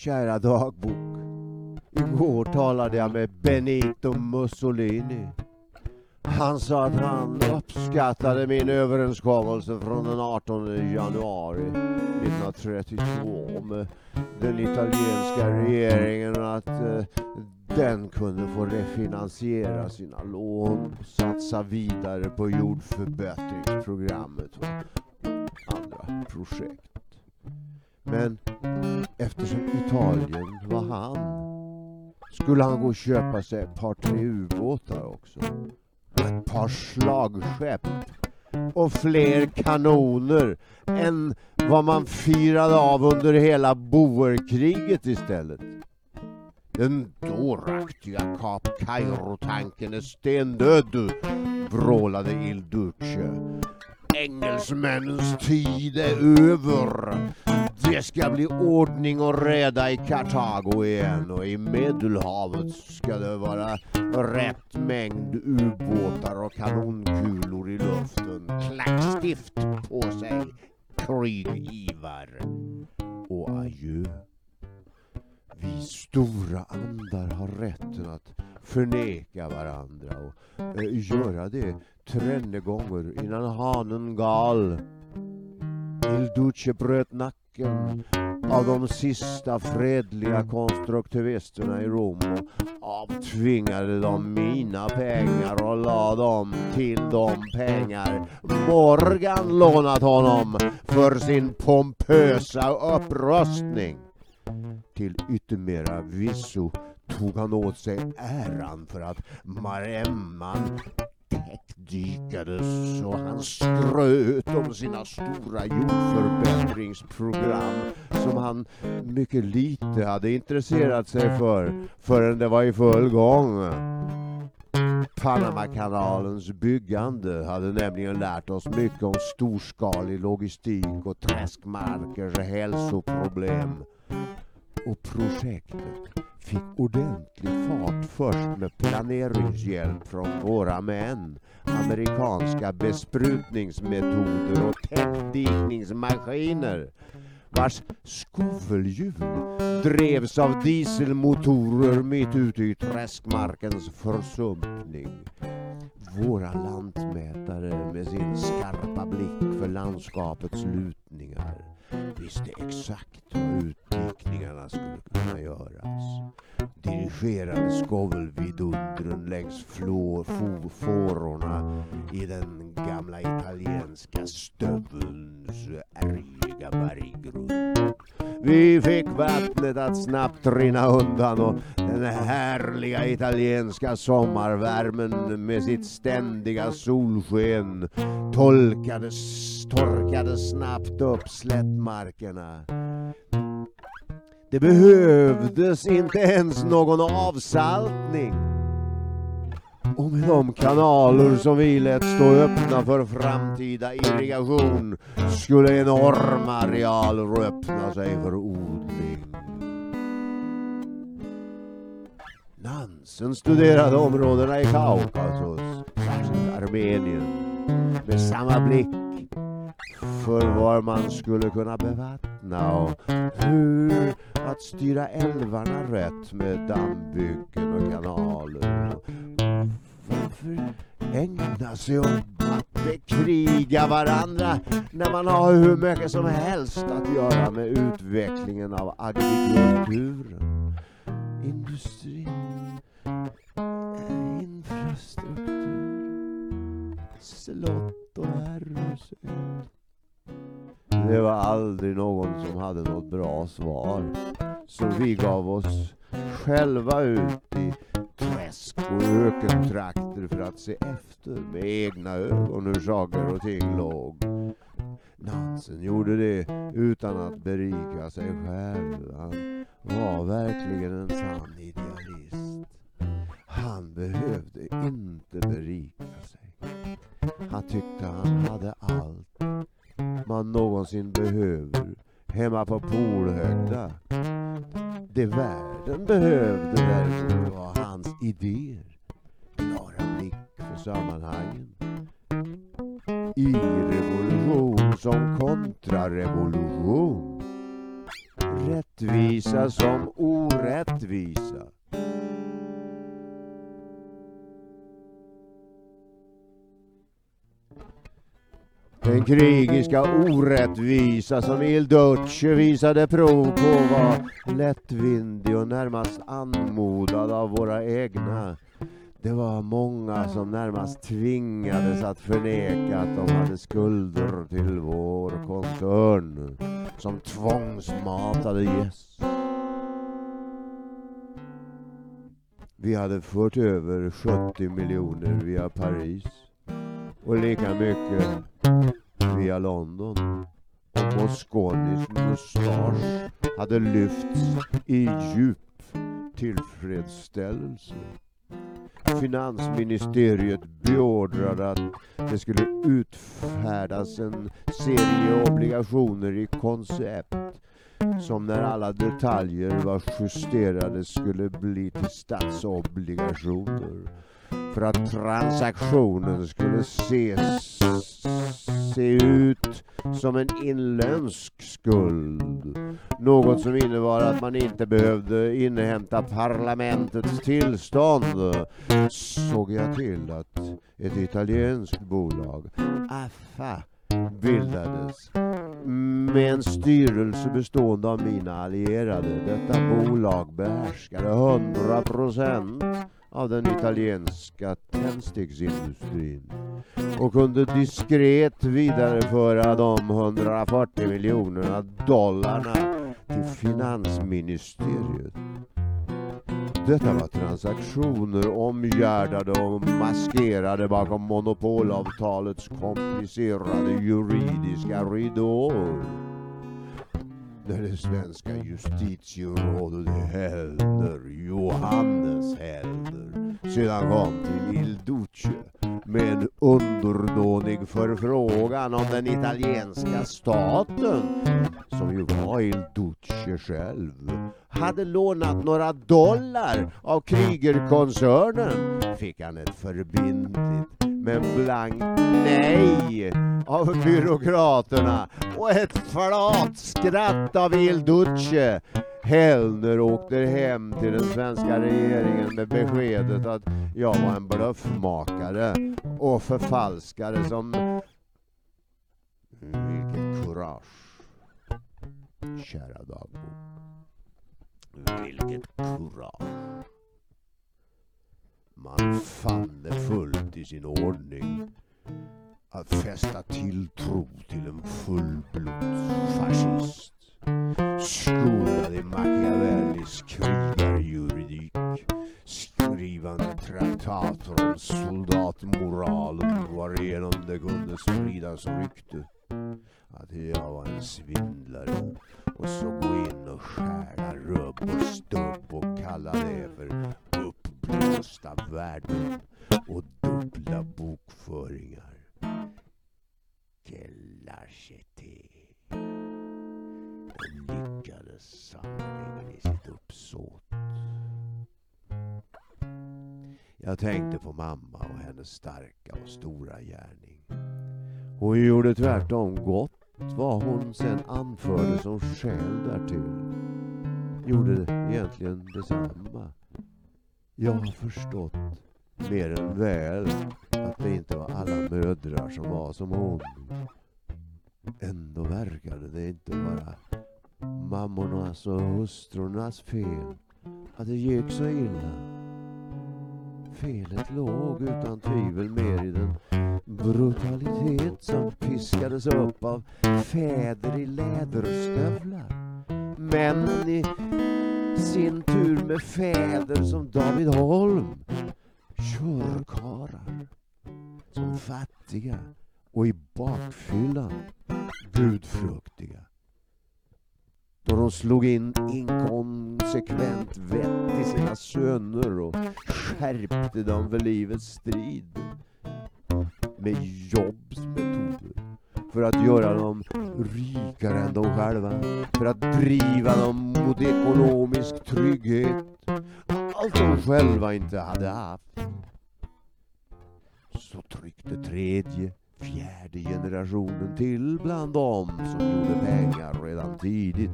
Kära dagbok. Igår talade jag med Benito Mussolini. Han sa att han uppskattade min överenskommelse från den 18 januari 1932 med eh, den italienska regeringen att eh, den kunde få refinansiera sina lån och satsa vidare på jordförbättringsprogrammet och andra projekt. Men eftersom Italien var han skulle han gå och köpa sig ett par tre ubåtar också. Ett par slagskepp och fler kanoner än vad man firade av under hela boerkriget istället. Den dåraktiga Kap Kairo-tanken är stendöd, vrålade Il Duce. Engelsmännens tid är över. Det ska bli ordning och reda i Kartago igen och i Medelhavet ska det vara rätt mängd ubåtar och kanonkulor i luften. Klackstift på sig, krigivar. Och adjö. Vi stora andar har rätten att förneka varandra och eh, göra det trenne gånger innan hanen gal. Il Duce bröt nacken av de sista fredliga konstruktivisterna i Rom och avtvingade dem mina pengar och la dem till de pengar Morgan lånat honom för sin pompösa upprustning. Till yttermera visso tog han åt sig äran för att Maremman täckdykades och han skröt om sina stora jordförbättringsprogram som han mycket lite hade intresserat sig för förrän det var i full gång. Panamakanalens byggande hade nämligen lärt oss mycket om storskalig logistik och träskmarkers hälsoproblem. Och projektet fick ordentlig fart först med planeringshjälp från våra män. Amerikanska besprutningsmetoder och täckdikningsmaskiner vars skovelhjul drevs av dieselmotorer mitt ute i träskmarkens försumpning. Våra lantmätare med sin skarpa blick för landskapets lutningar visste exakt hur utdikningarna skulle kunna göras. Dirigerade skovelvidundren längs flå, fårorna i den gamla italienska stövelns höga berggrund. Vi fick vattnet att snabbt rinna undan och den härliga italienska sommarvärmen med sitt ständiga solsken tolkades, torkade snabbt upp slättmarkerna. Det behövdes inte ens någon avsaltning. Och med de kanaler som vi lät stå öppna för framtida irrigation skulle enorma arealer öppna sig för odling. Nansen studerade områdena i Kaukasus, särskilt Armenien, med samma blick för var man skulle kunna bevattna och hur att styra älvarna rätt med dammbyggen och kanaler. Varför ägna sig åt att bekriga varandra när man har hur mycket som helst att göra med utvecklingen av agrikulturen, industrin, eh, infrastruktur, slott och herrhus. Det var aldrig någon som hade något bra svar. Så vi gav oss själva ut i träsk och ökentrakter för att se efter med egna ögon hur saker och ting låg. Nansen gjorde det utan att berika sig själv. Han var verkligen en sann idealist. Han behövde inte berika sig. Han tyckte han hade allt man någonsin behöver hemma på Polhögda. Det världen behövde därför var hans idéer. Klara blick för sammanhangen. I revolution som kontrarevolution. rättvisa som orättvisa. Den krigiska orättvisa som Il Duce visade prov på var lättvindig och närmast anmodad av våra egna. Det var många som närmast tvingades att förneka att de hade skulder till vår koncern som tvångsmatade gäss. Vi hade fört över 70 miljoner via Paris och lika mycket via London. Och Mosconis mustasch hade lyfts i djup tillfredsställelse. Finansministeriet beordrade att det skulle utfärdas en serie obligationer i koncept som när alla detaljer var justerade skulle bli till statsobligationer för att transaktionen skulle ses, se ut som en inländsk skuld. Något som innebar att man inte behövde inhämta parlamentets tillstånd. Såg jag till att ett italienskt bolag, AFA, bildades med en styrelse bestående av mina allierade. Detta bolag behärskade 100 procent av den italienska tändsticksindustrin och kunde diskret vidareföra de 140 miljonerna dollarna till finansministeriet. Detta var transaktioner omgärdade och maskerade bakom monopolavtalets komplicerade juridiska ridåer. När det svenska justitierådet Helder, Johannes Helder, sedan kom till Il Duce med en underdånig förfrågan om den italienska staten, som ju var Il Duce själv, hade lånat några dollar av Kriegerkoncernen fick han ett förbindligt men blankt nej av byråkraterna och ett flat skratt av Il Duce. Hellner åkte hem till den svenska regeringen med beskedet att jag var en bluffmakare och förfalskare som... Vilket kurage, kära dagbok. Vilket kurage. Man fann det fullt i sin ordning att fästa tilltro till en fullblodsfascist. Skolad i Machiavellis krigarjuridik. Skrivande traktater om soldatmoral varigenom det kunde spridas rykte att jag var en svindlare och så gå in och stjäla rubb och stubb och kalla det för uppblåsta värden och dubbla bokföringar. Gelachete sanningen i sitt uppsåt. Jag tänkte på mamma och hennes starka och stora gärning. Hon gjorde tvärtom gott vad hon sen anförde som skäl därtill. Gjorde egentligen detsamma. Jag har förstått mer än väl att det inte var alla mödrar som var som hon. Ändå verkade det inte vara mammornas alltså och hustrurnas fel att det gick så illa. Felet låg utan tvivel mer i den brutalitet som piskades upp av fäder i läderstövlar. Män i sin tur med fäder som David Holm. Körkarar som fattiga och i bakfyllan gudfruktiga. Då de slog in inkonsekvent vett i sina söner och skärpte dem för livets strid med jobbsmetoder för att göra dem rikare än de själva, för att driva dem mot ekonomisk trygghet. Allt de själva inte hade haft. Så tryckte tredje, fjärde generationen till bland dem som gjorde pengar redan tidigt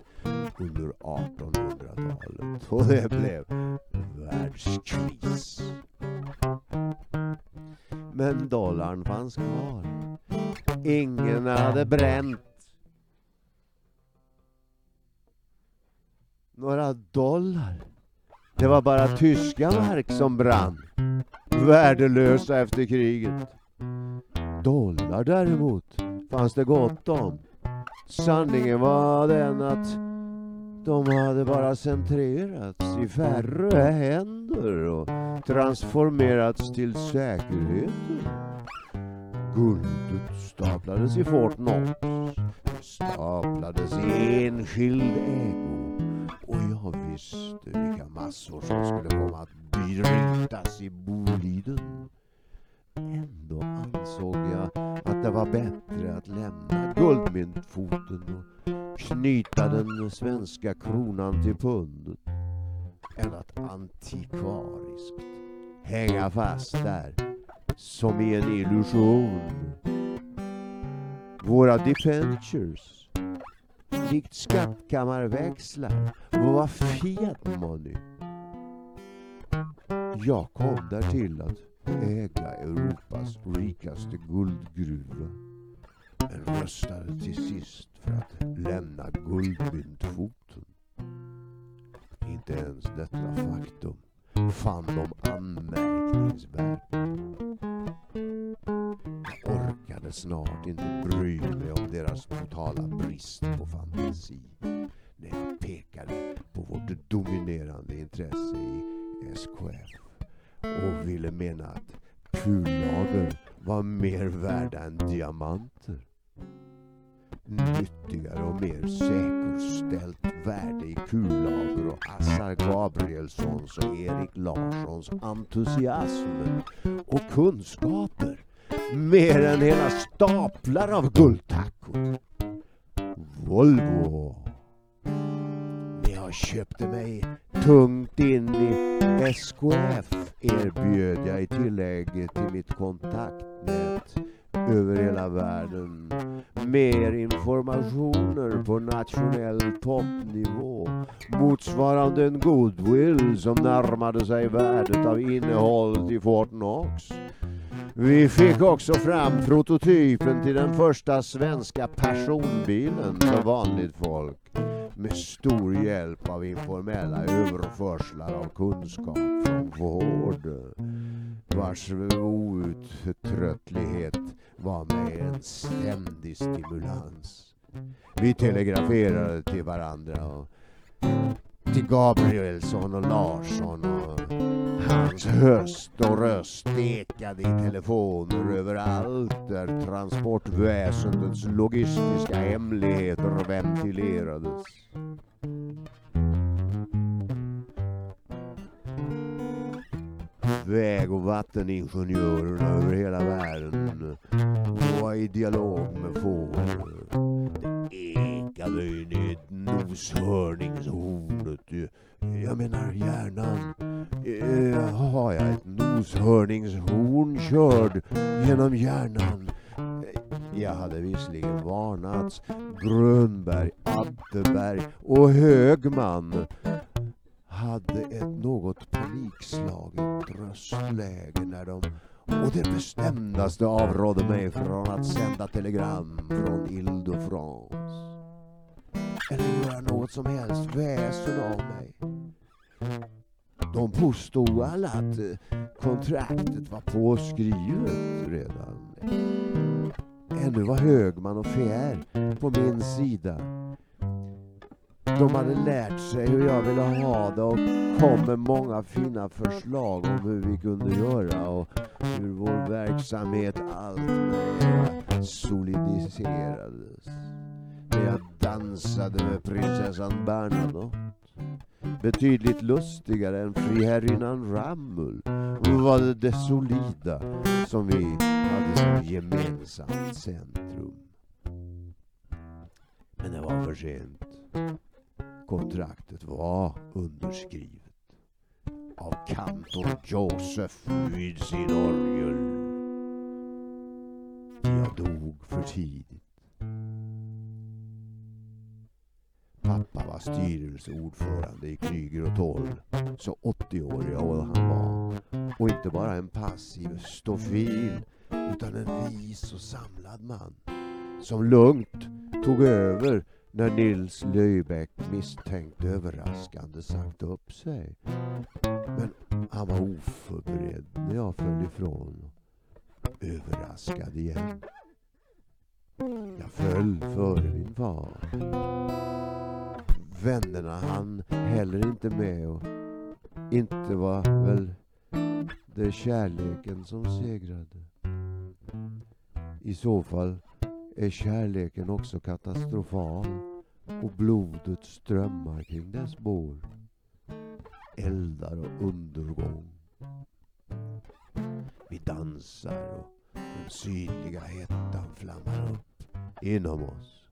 under 1800-talet och det blev världskris. Men dollarn fanns kvar. Ingen hade bränt några dollar. Det var bara tyska mark som brann. Värdelösa efter kriget. Dollar däremot fanns det gott om. Sanningen var den att de hade bara centrerats i färre händer och transformerats till säkerheter. Guldet staplades i Fort Knox, staplades i enskild ägo och jag visste vilka massor som skulle komma att brytas i Boliden. Ändå ansåg jag att det var bättre att lämna guldmyntfoten och knyta den svenska kronan till pundet än att antikvariskt hänga fast där som i en illusion. Våra defentures, likt skattkammarväxlar, var fiat money. Jag kom därtill att äga Europas rikaste guldgruva. Men röstade till sist för att lämna guldmyntfoten. Inte ens detta faktum fann de anmärkningsvärt. Jag orkade snart inte bry mig om deras totala brist på fantasi när jag pekade på vårt dominerande intresse i SKF och ville mena att kullager var mer värda än diamanter. Nyttigare och mer säkerställt värde i kullager och Assar Gabrielssons och Erik Larssons entusiasm och kunskaper mer än hela staplar av guldtackor. Volvo. Jag köpte mig tungt in i SKF erbjöd jag i tillägg till mitt kontaktnät över hela världen mer informationer på nationell toppnivå motsvarande en goodwill som närmade sig värdet av innehållet i Fort Knox. Vi fick också fram prototypen till den första svenska personbilen för vanligt folk med stor hjälp av informella överförslar av kunskap från vård vars outtröttlighet var mig en ständig stimulans. Vi telegraferade till varandra och till Gabrielsson och Larsson och hans höst och röst ekade i telefoner överallt där transportväsendets logistiska hemligheter ventilerades. Väg och vatteningenjörerna över hela världen var i dialog med fåglar. Det ekade in i noshörningshornet. Mm. Jag menar hjärnan. Eh, har jag ett noshörningshorn körd genom hjärnan? Eh, jag hade visserligen varnats. Grönberg, Atterberg och Högman hade ett något panikslaget röstläge när de och det bestämdaste avrådde mig från att sända telegram från Ile-de-France. Eller göra något som helst väsen av mig. De påstod alla att eh, kontraktet var påskrivet redan. Ännu var Högman och Fjär på min sida. De hade lärt sig hur jag ville ha det och kom med många fina förslag om hur vi kunde göra och hur vår verksamhet alltmer solidiserades. När jag dansade med prinsessan Bernadotte betydligt lustigare än friherrinnan Rammel var det det solida som vi hade som gemensamt centrum. Men det var för sent. Kontraktet var underskrivet av kantor Joseph vid sin orgel. Jag dog för tidigt. Pappa var styrelseordförande i Kryger och Toll. Så 80-årig och han var. Och inte bara en passiv stofil utan en vis och samlad man. Som lugnt tog över när Nils Löjbäck misstänkt överraskande sagt upp sig. Men han var oförberedd när jag föll ifrån. Överraskad igen. Jag föll före min far. Vännerna han heller inte med och inte var väl det kärleken som segrade. I så fall är kärleken också katastrofal och blodet strömmar kring dess bår. Eldar och undergång. Vi dansar och den synliga hettan flammar upp inom oss.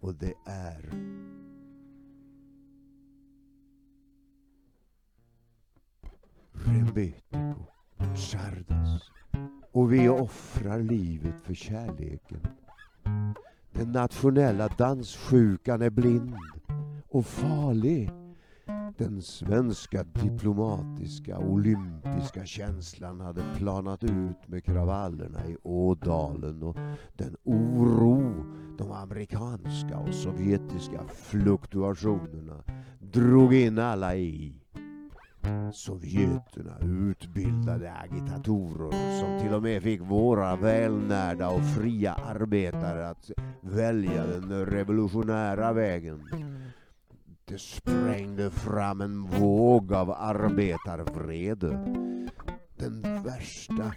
Och det är Rembetiko, Chardas. och vi offrar livet för kärleken. Den nationella danssjukan är blind och farlig. Den svenska diplomatiska olympiska känslan hade planat ut med kravallerna i Ådalen och den oro de amerikanska och sovjetiska fluktuationerna drog in alla i. Sovjeterna utbildade agitatorer som till och med fick våra välnärda och fria arbetare att välja den revolutionära vägen. Det sprängde fram en våg av arbetarvrede. Den värsta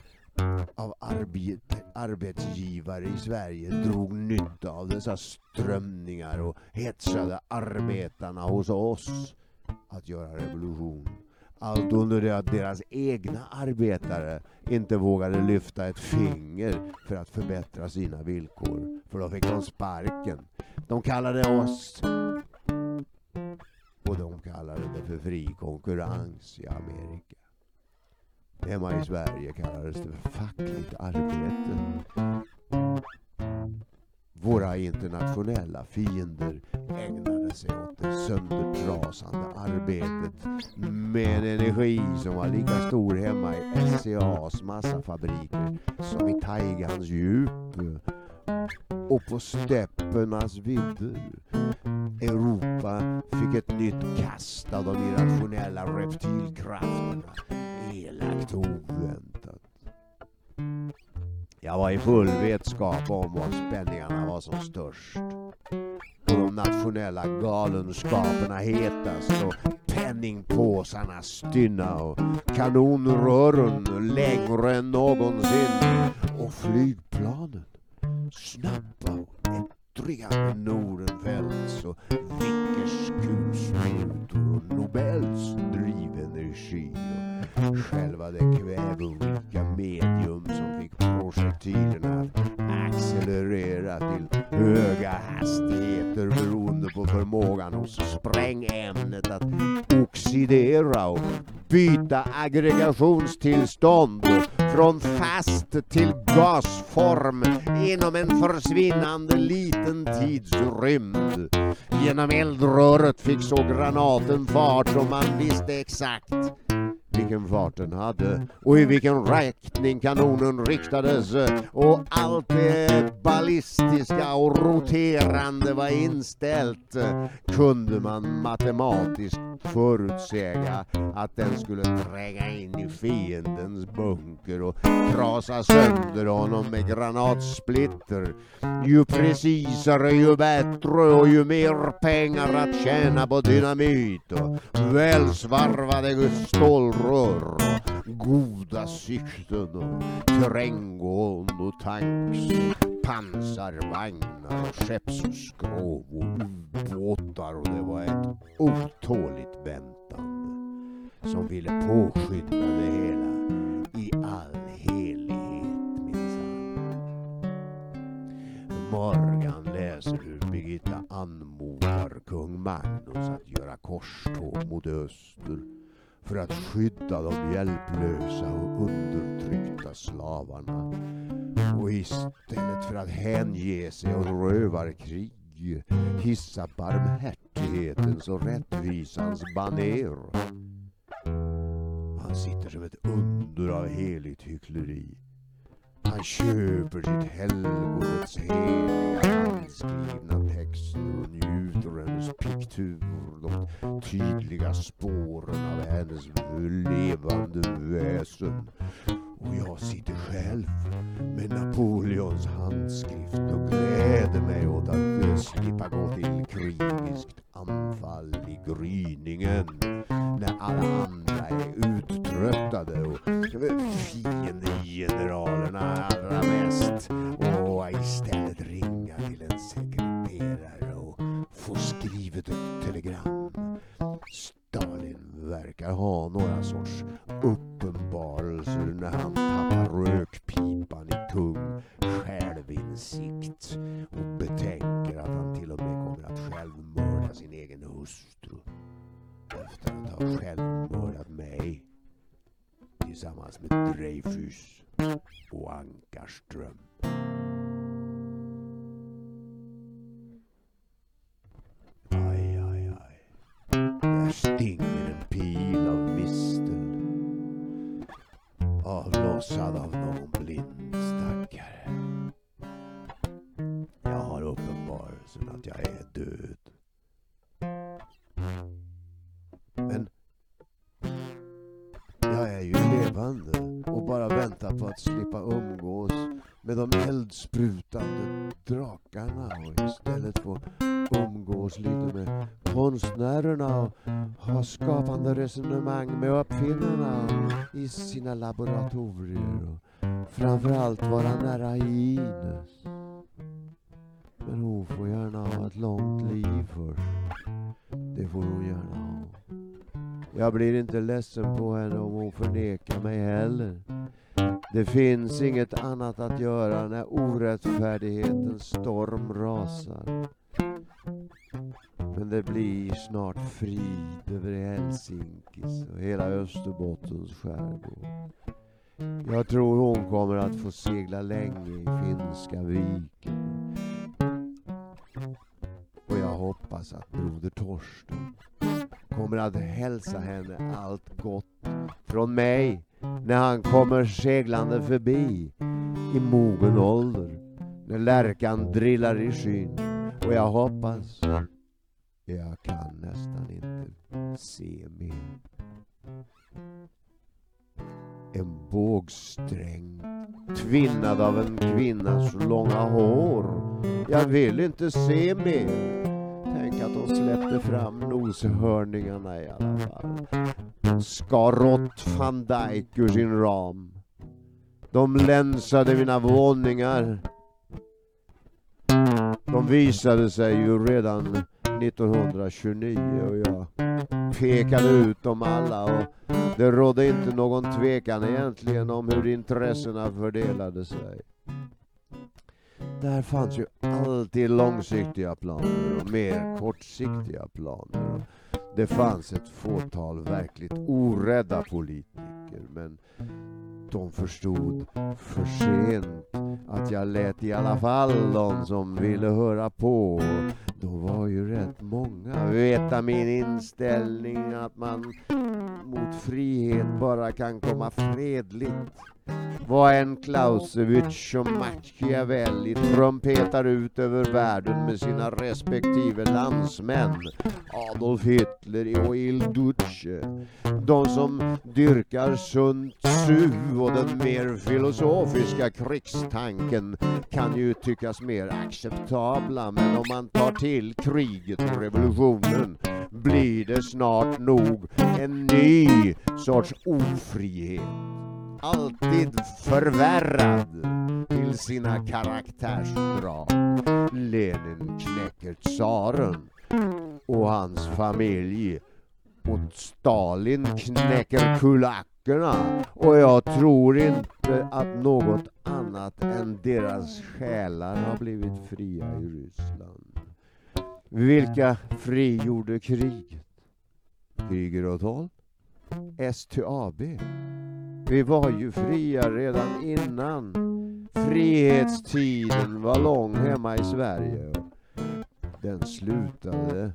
av arbet, arbetsgivare i Sverige drog nytta av dessa strömningar och hetsade arbetarna hos oss att göra revolution. Allt under det att deras egna arbetare inte vågade lyfta ett finger för att förbättra sina villkor. För då fick de sparken. De kallade oss och de kallade det för fri konkurrens i Amerika. Hemma i Sverige kallades det för fackligt arbete. Våra internationella fiender ägnade sig åt det söndertrasande arbetet med en energi som var lika stor hemma i SCAs massafabriker som i taigans djup och på steppernas vidder. Europa fick ett nytt kast av de irrationella reptilkrafterna. Elakt och oväntat. Jag var i full vetskap om var spänningarna var som störst. Och de nationella galenskaperna hetast och penningpåsarna stynna och kanonrören längre än någonsin och flygplanen snabba och ettriga med Nordenfeldts och Vickers kulsprutor och Nobels drivenergi och själva det kväverika medium som fick projektilerna att accelerera till höga hastigheter beroende på förmågan hos sprängämnet att oxidera och byta aggregationstillstånd från fast till gasform inom en försvinnande liten tidsrymd. Genom eldröret fick så granaten fart och man visste exakt vilken fart den hade och i vilken riktning kanonen riktades. Och allt det ballistiska och roterande var inställt. Kunde man matematiskt förutsäga att den skulle tränga in i fiendens bunker och trasa sönder honom med granatsplitter. Ju precisare ju bättre och ju mer pengar att tjäna på dynamit. Och välsvarvade stålrör goda sikten och terränggående och tanks pansarvagnar och skeppsskrov och ubåtar och det var ett otåligt väntande som ville påskynda det hela i all helighet minsann. Morgan läser hur Birgitta anmodar kung Magnus att göra korståg mot öster för att skydda de hjälplösa och undertryckta slavarna. Och istället för att hänge sig åt rövarkrig hissa barmhärtighetens och rättvisans baner. Han sitter som ett under av heligt hyckleri. Han köper sitt helgonets heliga handskrivna texter och njuter hennes piktur, de tydliga spåren av hennes levande väsen. Och jag sitter själv med Napoleons handskrift och gläder mig åt att slippa gå till krigiskt anfall i gryningen när alla andra är uttröttade och fiendegeneralerna allra mest och istället ringa till en sekreterare och få skrivet ett telegram. Verkar ha några sorts uppenbarelser när han tappar rökpipan i tung självinsikt och betänker att han till och med kommer att självmörda sin egen hustru efter att ha självmördat mig tillsammans med Dreyfus och Ankarström. Aj, aj, aj. Där stinger en pil av mistel. Avlossad av någon blind stackare. Jag har uppenbarelsen att jag är död. Men jag är ju levande och bara väntar på att slippa umgås med de eldsprutande drakarna och istället få umgås lite med konstnärerna och ha skapande resonemang med uppfinnarna i sina laboratorier och framförallt vara nära Ines. Men hon får gärna ha ett långt liv först. Det får hon gärna ha. Jag blir inte ledsen på henne om hon förnekar mig heller. Det finns inget annat att göra när orättfärdighetens storm rasar. Men det blir snart frid över Helsinkis och hela Österbottens skärgård. Jag tror hon kommer att få segla länge i Finska viken. Och jag hoppas att broder Torsten kommer att hälsa henne allt gott från mig när han kommer seglande förbi i mogen ålder när lärkan drillar i skyn och jag hoppas jag kan nästan inte se mer. En bågsträng tvinnad av en kvinnas långa hår. Jag vill inte se mer. Tänk att de släppte fram noshörningarna i alla fall. Skar rått van Dijk ur sin ram. De länsade mina våningar. De visade sig ju redan 1929 och jag pekade ut dem alla och det rådde inte någon tvekan egentligen om hur intressena fördelade sig. Där fanns ju alltid långsiktiga planer och mer kortsiktiga planer. Det fanns ett fåtal verkligt orädda politiker men de förstod för sent att jag lät i alla fall de som ville höra på. Då var ju rätt många veta min inställning att man mot frihet bara kan komma fredligt. Vad en Clausewitz och Machiavelli trumpetar ut över världen med sina respektive landsmän. Adolf Hitler och Il Duce. De som dyrkar Sun Tzu och den mer filosofiska krigstanken kan ju tyckas mer acceptabla men om man tar till kriget och revolutionen blir det snart nog en ny sorts ofrihet alltid förvärrad till sina karaktärsdrag. Lenin knäcker tsaren och hans familj och Stalin knäcker kulackerna och jag tror inte att något annat än deras själar har blivit fria i Ryssland. Vilka frigjorde kriget? Kriger och 12? STAB? Vi var ju fria redan innan frihetstiden var lång hemma i Sverige. Den slutade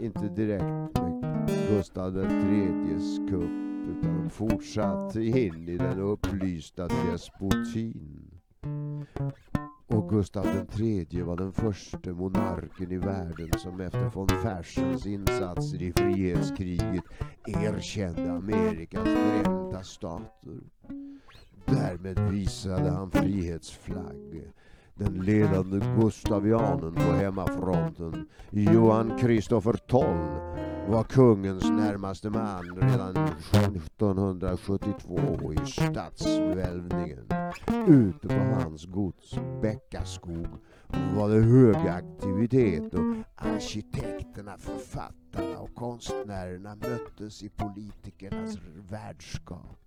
inte direkt med Gustav IIIs kupp utan fortsatte in i den upplysta despotin. Och Gustav III var den första monarken i världen som efter von Fersens insatser i frihetskriget erkände Amerikas förenta stater. Därmed visade han frihetsflagg. Den ledande gustavianen på hemmafronten, Johan Kristoffer Toll, var kungens närmaste man redan 1772 i stadsvälvningen. Ute på hans gods, Bäckaskog, var det hög aktivitet och arkitekterna, författarna och konstnärerna möttes i politikernas värdskap.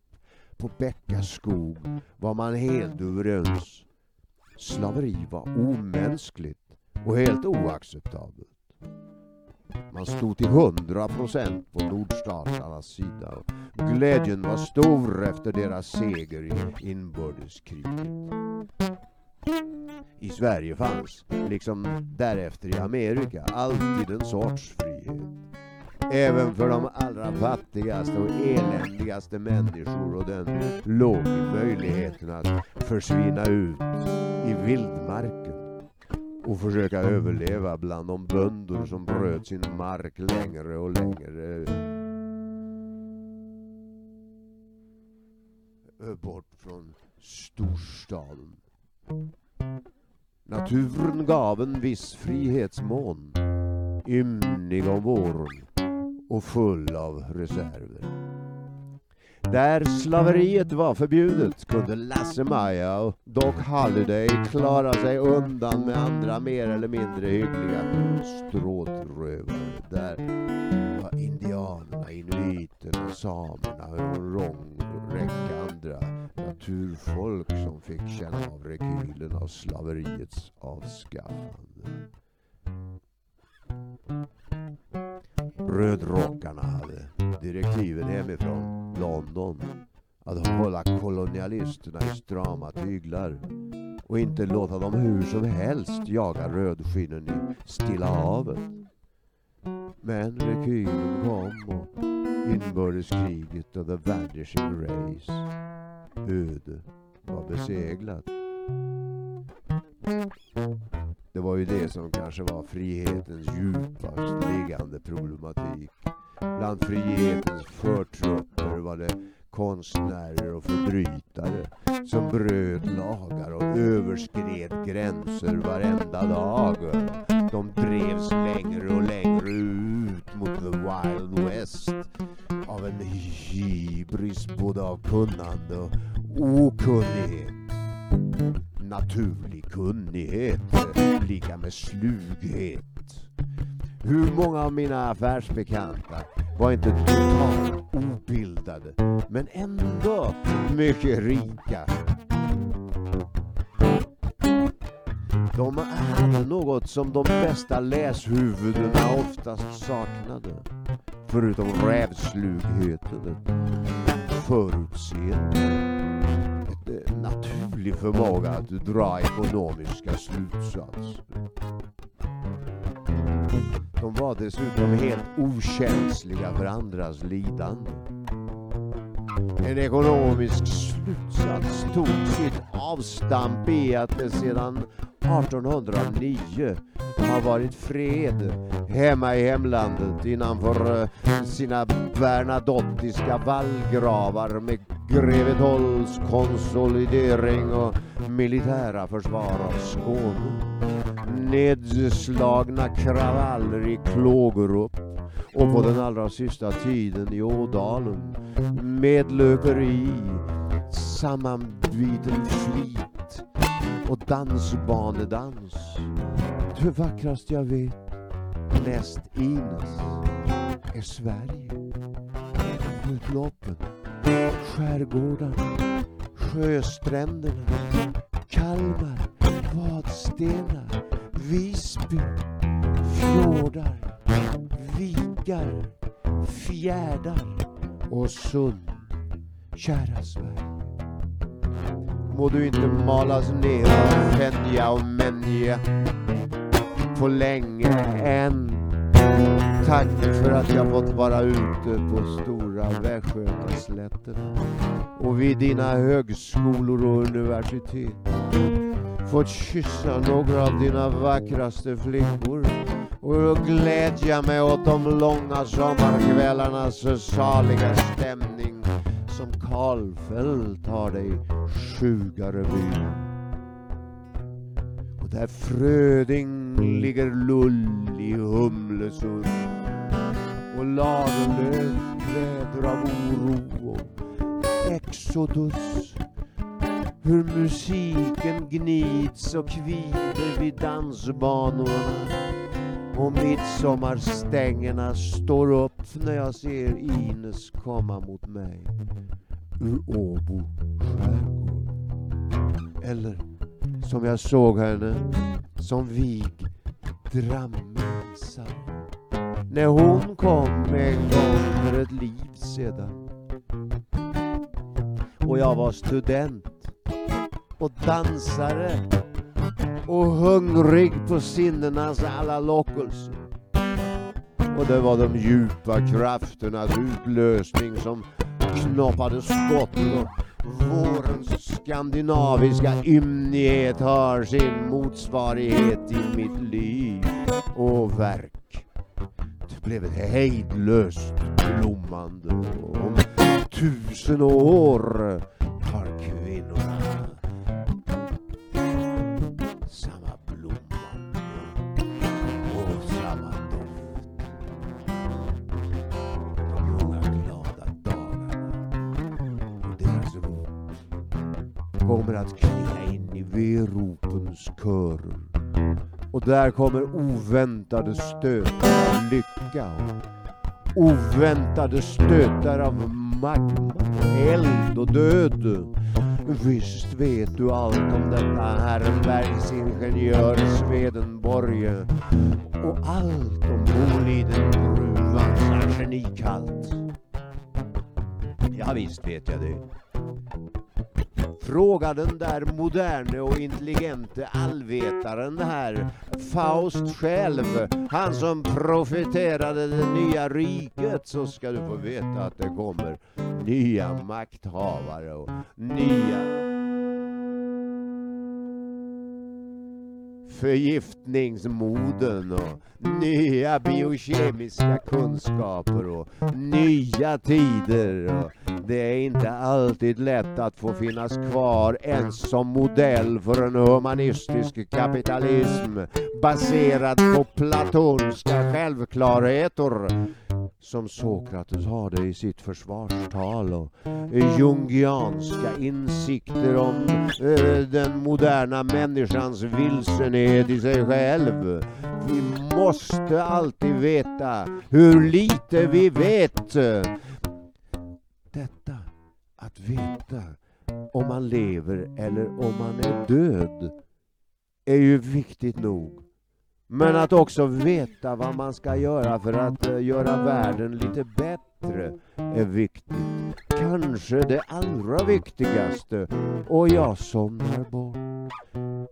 På Bäckaskog var man helt överens. Slaveri var omänskligt och helt oacceptabelt. Man stod till hundra procent på nordstaternas sida och glädjen var stor efter deras seger i inbördeskriget. I Sverige fanns, liksom därefter i Amerika, alltid en sorts frihet. Även för de allra fattigaste och eländigaste människor och den låg i möjligheten att försvinna ut i vildmarken och försöka överleva bland de bönder som bröt sin mark längre och längre bort från storstaden. Naturen gav en viss frihetsmån, ymnig om våren och full av reserver. Där slaveriet var förbjudet kunde Lasse-Maja och Doc Halliday klara sig undan med andra mer eller mindre hyggliga stråtrövare. Där var indianerna, inuiterna, samerna och en lång räcka andra naturfolk som fick känna av rekylen av slaveriets avskaffande. Rödrockarna hade direktiven hemifrån London att hålla kolonialisterna i strama tyglar och inte låta dem hur som helst jaga rödskinnen i Stilla havet. Men rekylen kom och inbördeskriget och the vanishing race öde var beseglat. Det var ju det som kanske var frihetens djupast liggande problematik. Bland frihetens förtrupper var det konstnärer och förbrytare som bröt lagar och överskred gränser varenda dag. De drevs längre och längre ut mot the wild west av en hybris både av kunnande och okunnighet naturlig kunnighet lika med slughet. Hur många av mina affärsbekanta var inte totalt obildade men ändå mycket rika. De hade något som de bästa läshuvudena oftast saknade. Förutom rävslugheten, förutseende naturlig förmåga att dra ekonomiska slutsatser. De var dessutom helt okänsliga för andras lidande. En ekonomisk slutsats tog sitt avstamp i att det sedan 1809 har varit fred hemma i hemlandet innanför eh, sina bernadottiska vallgravar med Grevetolls konsolidering och militära försvar av Skåne. Nedslagna kravaller i Klågerup och på den allra sista tiden i Ådalen. Medlöperi, sammanbiten flit och dansbanedans. Det vackraste jag vet, näst Ines, är Sverige. Utloppen, skärgårdarna, sjöstränderna, Kalmar, Vadstena, Visby, fjordar, vikar, fjärdar och sund. Kära Sverige. Må du inte malas ner av Fenja och Menja på länge än. Tack för att jag fått vara ute på stora västgötaslätterna och vid dina högskolor och universitet. Fått kyssa några av dina vackraste flickor och glädja mig åt de långa sommarkvällarnas saliga stämning som Karlfeldt har dig Sjugareby. Där Fröding ligger lull i Humlesund. Och Lagerlöf kväder av oro och Exodus. Hur musiken gnids och kvider vid dansbanorna. Och midsommarstängerna står upp när jag ser Ines komma mot mig ur Åbo skärgård. Eller som jag såg henne som vig drammisare när hon kom en gång för ett liv sedan. Och jag var student och dansare och hungrig på sinnenas alla lockelser. Och det var de djupa krafternas utlösning som knoppade skott och vårens skandinaviska ymnighet har sin motsvarighet i mitt liv och verk. Det blev ett hejdlöst blommande om tusen år kommer att klinga in i veropens körer. Och där kommer oväntade stötar av lycka och oväntade stötar av magma, eld och död. Visst vet du allt om detta Herrenbergs ingenjör Swedenborg och allt om Bolidengruvans arsenikhalt. Ja, visst vet jag det. Fråga den där moderne och intelligente allvetaren här, Faust själv, han som profeterade det nya riket, så ska du få veta att det kommer nya makthavare och nya förgiftningsmoden och nya biokemiska kunskaper och nya tider. Och det är inte alltid lätt att få finnas kvar ens som modell för en humanistisk kapitalism baserad på platonska självklarheter som Sokrates hade i sitt försvarstal och jungianska insikter om eh, den moderna människans vilsenhet i sig själv. Vi måste alltid veta hur lite vi vet. Detta att veta om man lever eller om man är död är ju viktigt nog. Men att också veta vad man ska göra för att eh, göra världen lite bättre är viktigt. Kanske det allra viktigaste. Och jag somnar bort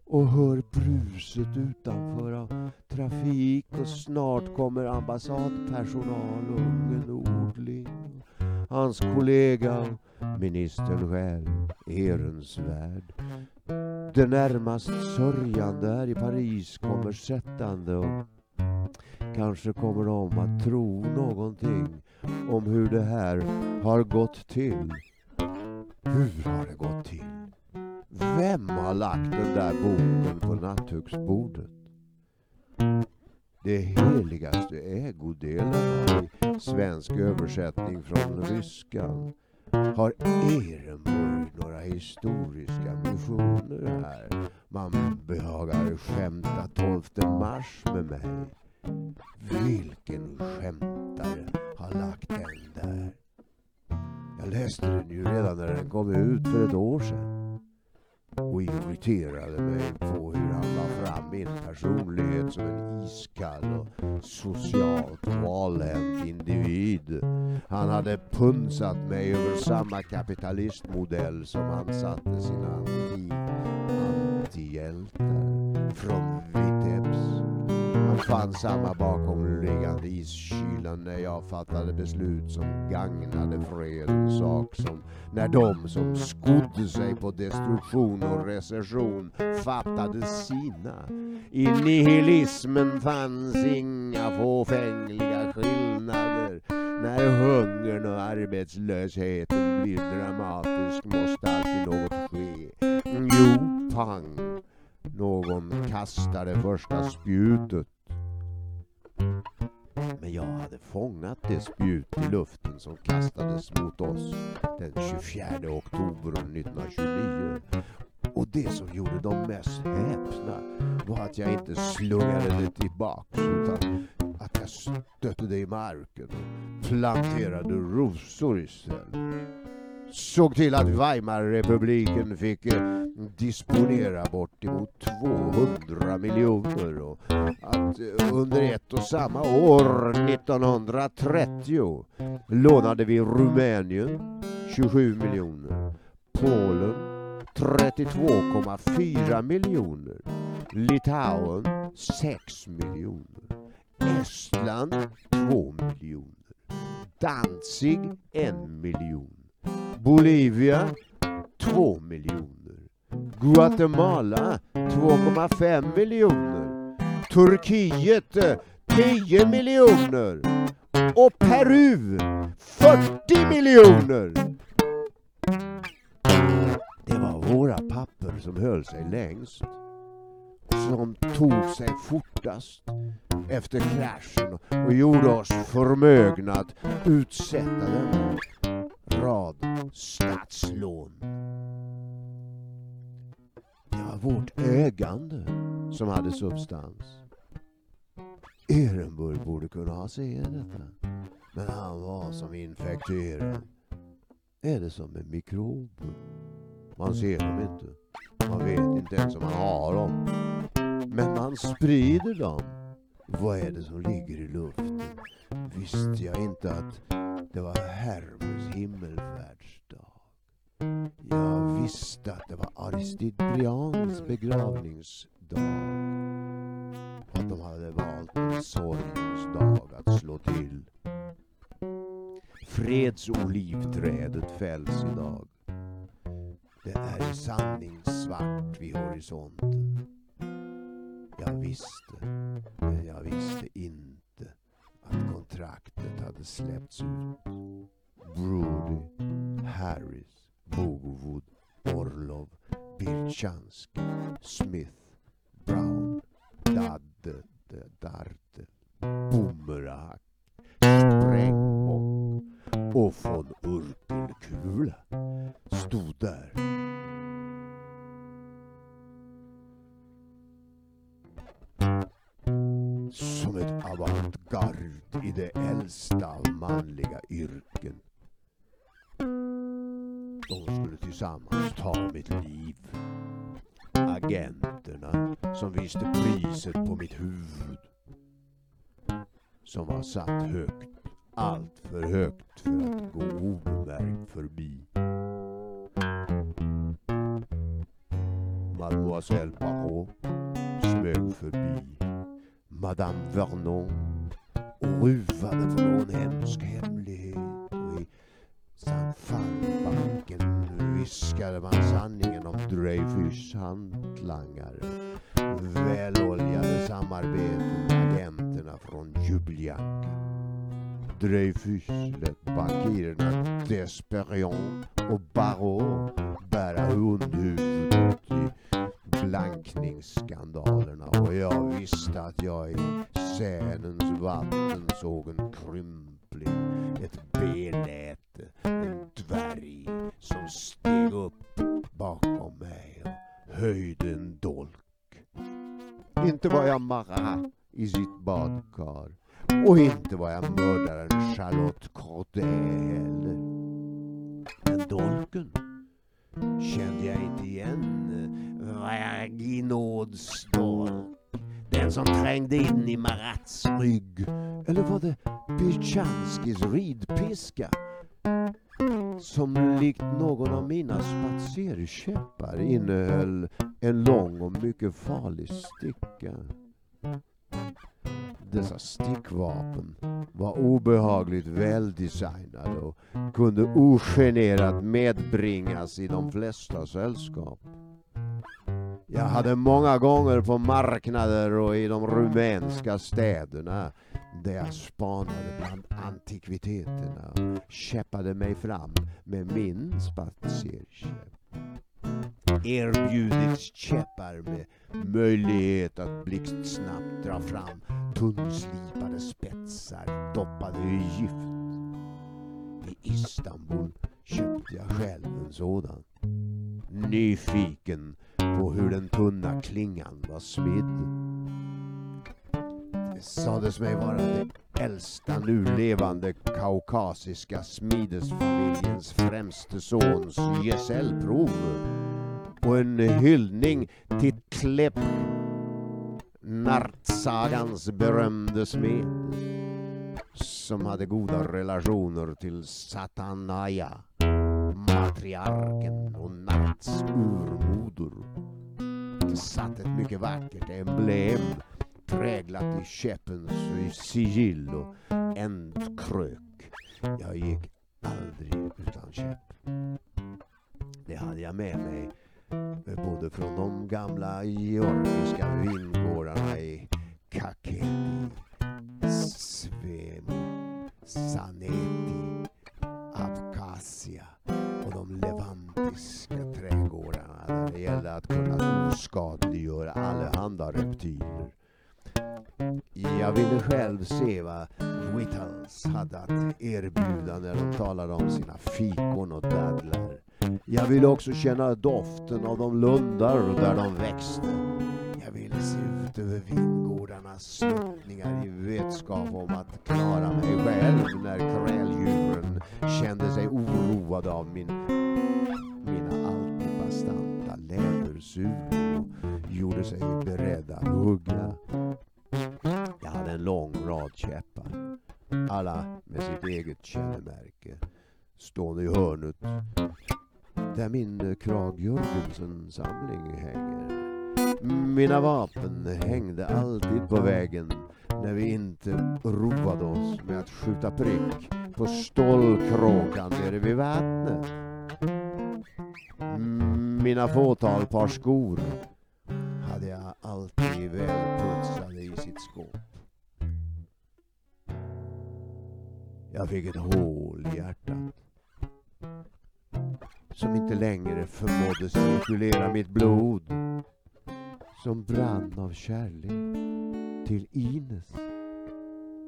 och hör bruset utanför av trafik och snart kommer ambassadpersonal och en odling. Hans kollega, ministern själv, Ehrensvärd det närmast sörjande här i Paris kommer sättande och kanske kommer de att tro någonting om hur det här har gått till. Hur har det gått till? Vem har lagt den där boken på nattduksbordet? Det heligaste ägodelarna i svensk översättning från ryskan har Ehrenburg några historiska missioner här? Man behagar skämta 12 mars med mig. Vilken skämtare har lagt den där? Jag läste den ju redan när den kom ut för ett år sedan och irriterade mig på hur han la fram min personlighet som en iskall och socialt valhänt individ. Han hade punsat mig över samma kapitalistmodell som han satte sina anti, antihjältar från han fanns samma bakomliggande iskylan när jag fattade beslut som gagnade fredens sak som när de som skodde sig på destruktion och recession fattade sina. I nihilismen fanns inga fåfängliga skillnader. När hungern och arbetslösheten blir dramatisk måste alltid något ske. Jo, pang. Någon kastade första spjutet. Men jag hade fångat det spjut i luften som kastades mot oss den 24 oktober 1929. Och det som gjorde dem mest häpna var att jag inte slungade det tillbaks utan att jag stötte det i marken och planterade rosor istället. Såg till att Weimarrepubliken fick eh, disponera bortemot 200 miljoner och att eh, under ett och samma år, 1930, lånade vi Rumänien 27 miljoner, Polen 32,4 miljoner, Litauen 6 miljoner, Estland 2 miljoner, Danzig 1 miljon, Bolivia 2 miljoner, Guatemala 2,5 miljoner, Turkiet 10 miljoner och Peru 40 miljoner. Det var våra papper som höll sig längst. Som tog sig fortast efter kraschen och gjorde oss förmögna att utsätta den rad statslån. Det var vårt ägande som hade substans. Ehrenburg borde kunna ha se detta. Men han var som infekterad. Är det som med mikrober? Man ser dem inte. Man vet inte ens om man har dem. Men man sprider dem. Vad är det som ligger i luften? Visste jag inte att det var Hermes himmelfärdsdag. Jag visste att det var Aristide Brians begravningsdag. Att de hade valt en sorgens dag att slå till. Fredsolivträdet fälls idag. Det är i sanning svart vid horisonten. Jag visste, men jag visste inte att kontraktet hade släppts ut. Brody, Harris, Bogowood, Orlov, Birchansky, Smith, Brown, Dadde, Darte, Bumerang, Sprängbock och von Urkelkula stod där. Som ett avantgarde i det äldsta av manliga yrken. De skulle tillsammans ta mitt liv. Agenterna som visste priset på mitt huvud. Som var satt högt, allt för högt för att gå obemärkt förbi. Mademoiselle Parot smög förbi. Madame Vernon och ruvade på någon hemsk hemlighet. Och i Sandfallbacken viskade man sanningen om Dreyfus hantlangare. Väloljade samarbeten med agenterna från Ljubljanka. Dreyfus lät bankirerna Desperion och Barrault bära hundhuvudet i blankningsskandalerna och jag visste att jag i Sänens vatten såg en krympling, ett beläte, en dvärg som steg upp bakom mig och höjde en dolk. Inte var jag Marat i sitt badkar och inte var jag mörk Dessa stickvapen var obehagligt väldesignade och kunde ogenerat medbringas i de flesta sällskap. Jag hade många gånger på marknader och i de rumänska städerna där jag spanade bland antikviteterna och käppade mig fram med min spatserkäpp. Erbjudits käppar med möjlighet att blixtsnabbt dra fram tunnslipade spetsar doppade i gift. I Istanbul köpte jag själv en sådan. Nyfiken på hur den tunna klingan var smidd. Det sades mig vara det äldsta nu levande kaukasiska smidesfamiljens främste sons gesällprov och en hyllning till Klepp, Nartsagans berömde smed som hade goda relationer till Satanaya, matriarken och Narts urmoder. Det satt ett mycket vackert emblem präglat i käppens sigill och ändkrök. Jag gick aldrig utan käpp. Det hade jag med mig både från de gamla georgiska vingårdarna i Kakheti, Svemi, Saneti, Abkhazia och de levantiska trädgårdarna där det gällde att kunna oskadliggöra allehanda reptiler. Jag ville själv se vad Whittles hade att erbjuda när de talade om sina fikon och dadlar. Jag ville också känna doften av de lundar där de växte. Jag ville se ut över vingårdarnas sluttningar i vetskap om att klara mig själv när kräldjuren kände sig oroade av min, mina alltid bastanta lädersulor och gjorde sig beredda att hugga. Jag hade en lång rad käppar, alla med sitt eget kännemärke, stående i hörnet där min Krag Jörgensen-samling hänger. Mina vapen hängde alltid på vägen när vi inte roade oss med att skjuta prick på stålkråkan nere vid vattnet. Mm, mina fåtal par skor hade jag alltid välputsade i sitt skåp. Jag fick ett hål i hjärtat som inte längre förmådde cirkulera mitt blod som brann av kärlek till Ines.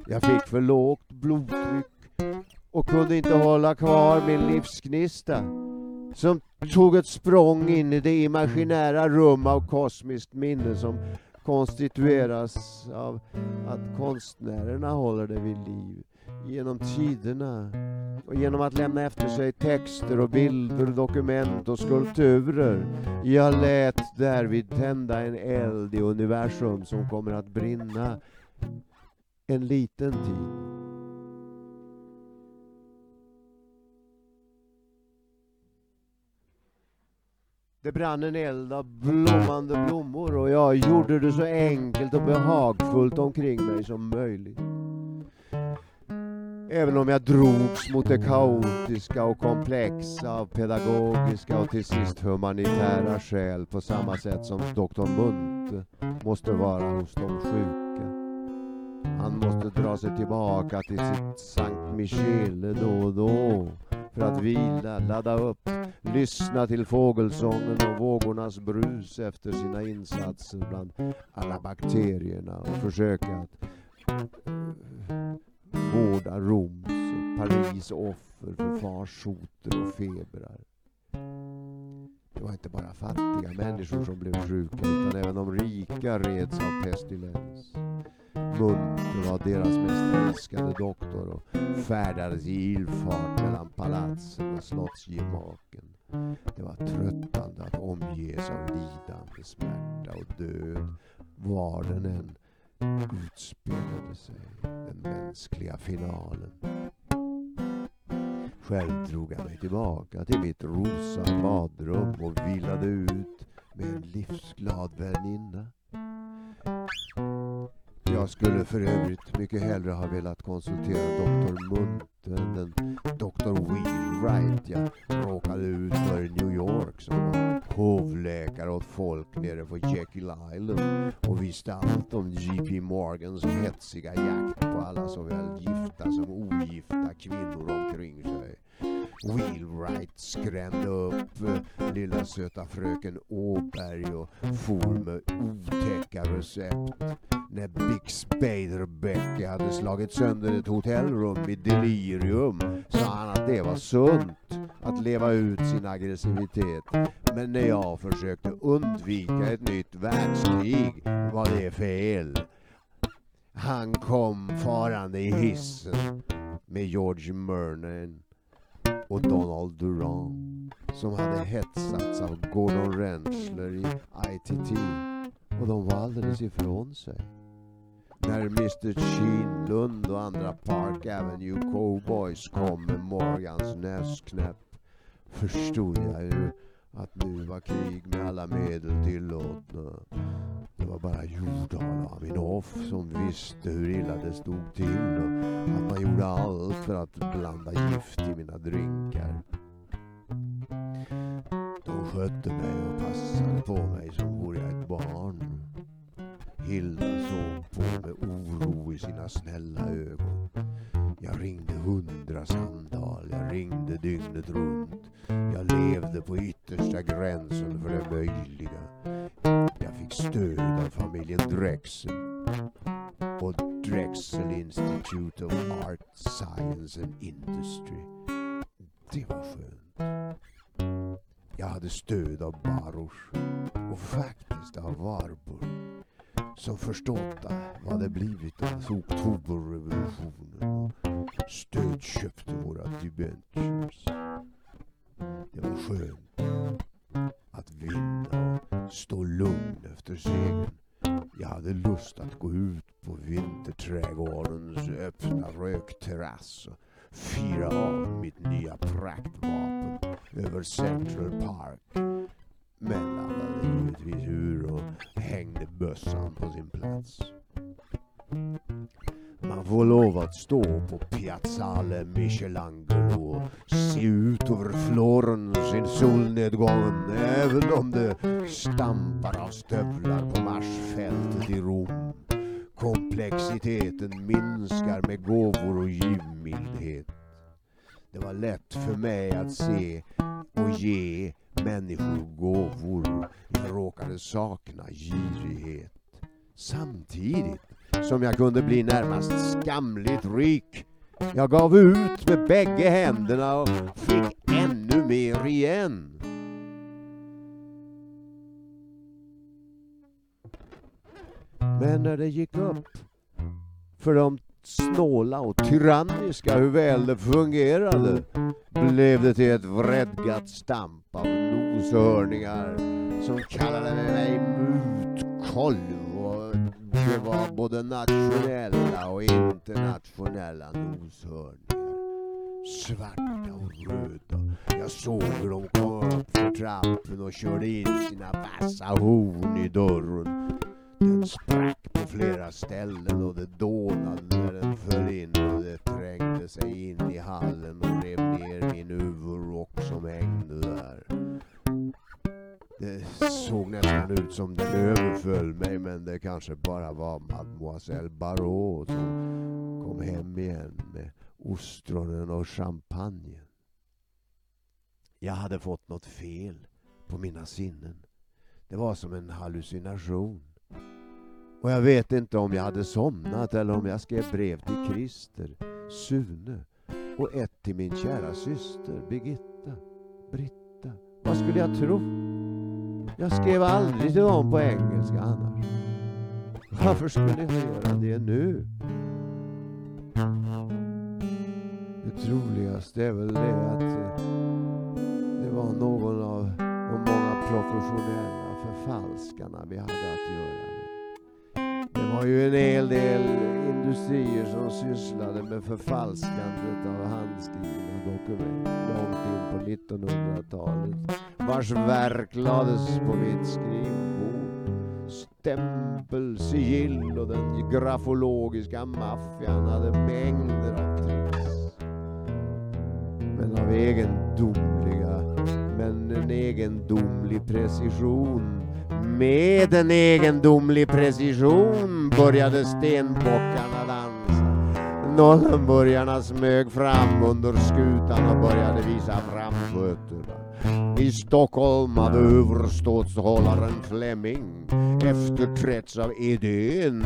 Jag fick för lågt blodtryck och kunde inte hålla kvar min livsgnista som tog ett språng in i det imaginära rum av kosmiskt minne som konstitueras av att konstnärerna håller det vid liv genom tiderna och genom att lämna efter sig texter och bilder, dokument och skulpturer. Jag lät därvid tända en eld i universum som kommer att brinna en liten tid. Det brann en eld av blommande blommor och jag gjorde det så enkelt och behagfullt omkring mig som möjligt. Även om jag drogs mot det kaotiska och komplexa av pedagogiska och till sist humanitära skäl på samma sätt som doktor Munthe måste vara hos de sjuka. Han måste dra sig tillbaka till sitt Sankt Michele då och då för att vila, ladda upp, lyssna till fågelsången och vågornas brus efter sina insatser bland alla bakterierna och försöka att vårda Roms och Paris offer för farsoter och febrar. Det var inte bara fattiga människor som blev sjuka utan även de rika reds av pestilens. Munter var deras mest älskade doktor och färdades i ilfart mellan palatsen och slottsgemaken. Det var tröttande att omges av lidande, smärta och död var den än utspelade sig den mänskliga finalen. Själv drog jag mig tillbaka till mitt rosa badrum och vilade ut med en livsglad väninna. Jag skulle för övrigt mycket hellre ha velat konsultera doktor Munter än Dr. doktor Wheelwright jag råkade ut för i New York som var hovläkare åt folk nere på Jekyll Island och visste allt om JP Morgans hetsiga jakt på alla såväl gifta som ogifta kvinnor omkring sig. Wheelwright skrämde upp eh, lilla söta fröken Åberg och for med otäcka recept. När Big Spader-Becky hade slagit sönder ett hotellrum i delirium sa han att det var sunt att leva ut sin aggressivitet. Men när jag försökte undvika ett nytt världskrig var det fel. Han kom farande i hissen med George Mernon och Donald Duran som hade hetsats av Gordon Rensler i ITT och de var alldeles ifrån sig. När Mr Kinlund och andra Park Avenue Cowboys kom med Morgans näsknäpp förstod jag ju att nu var krig med alla medel tillåtna. Det var bara Jordal och Aminoff som visste hur illa det stod till och att man gjorde allt för att blanda gift i mina drinkar. De skötte mig och passade på mig som vore jag ett barn. Hilda såg på med oro i sina snälla ögon. Jag ringde hundra samtal, jag ringde dygnet runt. Jag levde på yttersta gränsen för det möjliga. Jag fick stöd av familjen Drexel På Drexel Institute of Art, Science and Industry. Det var skönt. Jag hade stöd av Baruch och faktiskt av Warburg som förstått vad det blivit av oktoberrevolutionen och stödköpte våra debentures. Det var skönt att vinna och stå lugn efter segern. Jag hade lust att gå ut på vinterträdgårdens öppna rökterrass och fira av mitt nya praktvapen över Central Park. Men mössan bössan på sin plats. Man får lov att stå på Piazzale Michelangelo och se ut över Florens i solnedgången även om det stampar av stövlar på marsfältet i Rom. Komplexiteten minskar med gåvor och givmildhet. Det var lätt för mig att se och ge människor gåvor. Jag råkade sakna girighet. Samtidigt som jag kunde bli närmast skamligt rik. Jag gav ut med bägge händerna och fick ännu mer igen. Men när det gick upp för de snåla och tyranniska hur väl det fungerade blev det till ett vredgat stamp av noshörningar som kallade mig mutkolv och det var både nationella och internationella noshörningar. Svarta och röda. Jag såg hur de kom upp för trappen och körde in sina vassa horn i dörren. Den sprack på flera ställen och det dånade när den föll in och det trängde sig in i hallen och rev ner min huvudrock som hängde där. Det såg nästan ut som den överföll mig men det kanske bara var mademoiselle Barrault som kom hem igen med ostronen och champagnen. Jag hade fått något fel på mina sinnen. Det var som en hallucination. Och jag vet inte om jag hade somnat eller om jag skrev brev till Christer, Sune och ett till min kära syster Birgitta, Britta. Vad skulle jag tro? Jag skrev aldrig till dem på engelska annars. Varför skulle jag göra det nu? Det troligaste är väl det att eh, det var någon av de många professionella förfalskarna vi hade att göra med. Det var ju en hel del industrier som sysslade med förfalskandet av handskrivna dokument långt in på 1900-talet vars verk lades på mitt skrivbord. Stämpel, sigill och den grafologiska maffian hade mängder av tricks. Men av egendomliga, men en egendomlig precision. Med en egendomlig precision började stenbockarna dansa. Nollenburgarna smög fram under skutan och började visa framfötterna. I Stockholm hade överståthållaren Flemming efterträtts av Edén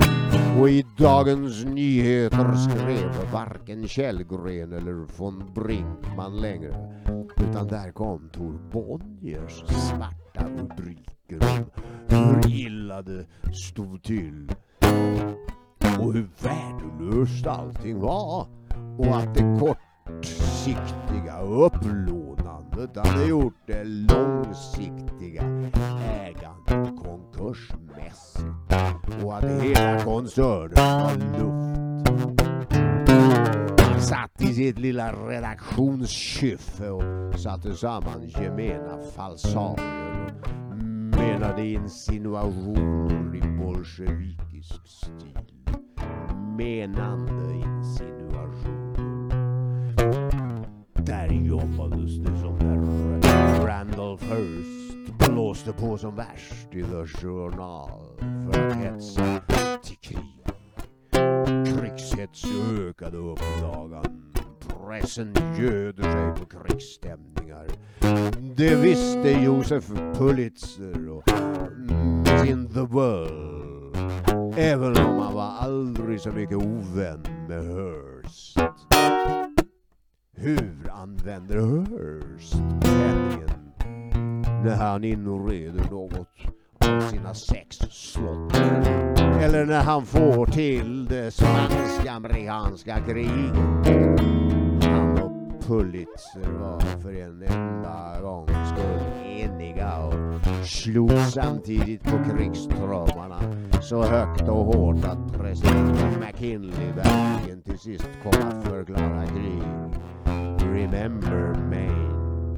och i Dagens Nyheter skrev varken Källgren eller von Brinkman längre utan där kom Tor Bonniers svarta rubriker om hur illa det stod till och hur värdelöst allting var och att det kortsiktiga upplånandet hade gjort det långsiktiga ägandet konkursmässigt och att hela koncernen var luft. Han satt i sitt lilla redaktionskyffe och satte samman gemena falsarier kallade insinuationer i bolsjevikisk stil menande insinuationer. Där jobbades det som när Randolph Hearst blåste på som värst i The Journal för att hetsa till krig. Krigshets ökade upplagan. Pressen göder sig på krigsstämningar. Det visste Josef Pulitzer och in the world Även om han var aldrig så mycket ovän med Hearst. Hur använder Hearst penningen när han inreder något av sina sex slott? Eller när han får till det svensk-amerikanska kriget? Pulitzer var för en enda gång skull eniga och slog samtidigt på krigstrummarna så högt och hårt att president McKinley verkligen till sist kom att förklara krig. Remember Maine,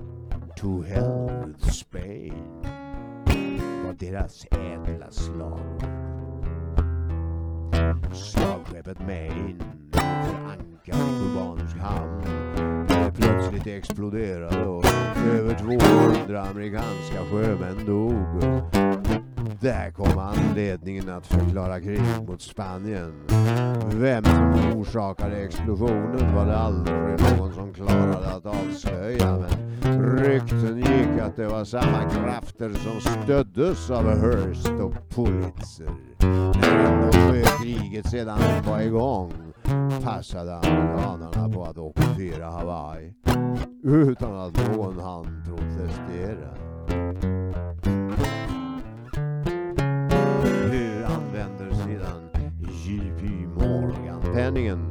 to hell with Spain var deras ädla slag. Slagskeppet Maine förankrade i kubansk hamn plötsligt exploderade och över 200 amerikanska sjömän dog. Där kom anledningen att förklara krig mot Spanien. Vem som orsakade explosionen var det aldrig någon som klarade att avslöja. Men rykten gick att det var samma krafter som stöddes av Hearst och Pulitzer. När ändå sjökriget sedan var igång passade amerikanerna på att ockupera Hawaii utan att någon hann protestera. penningen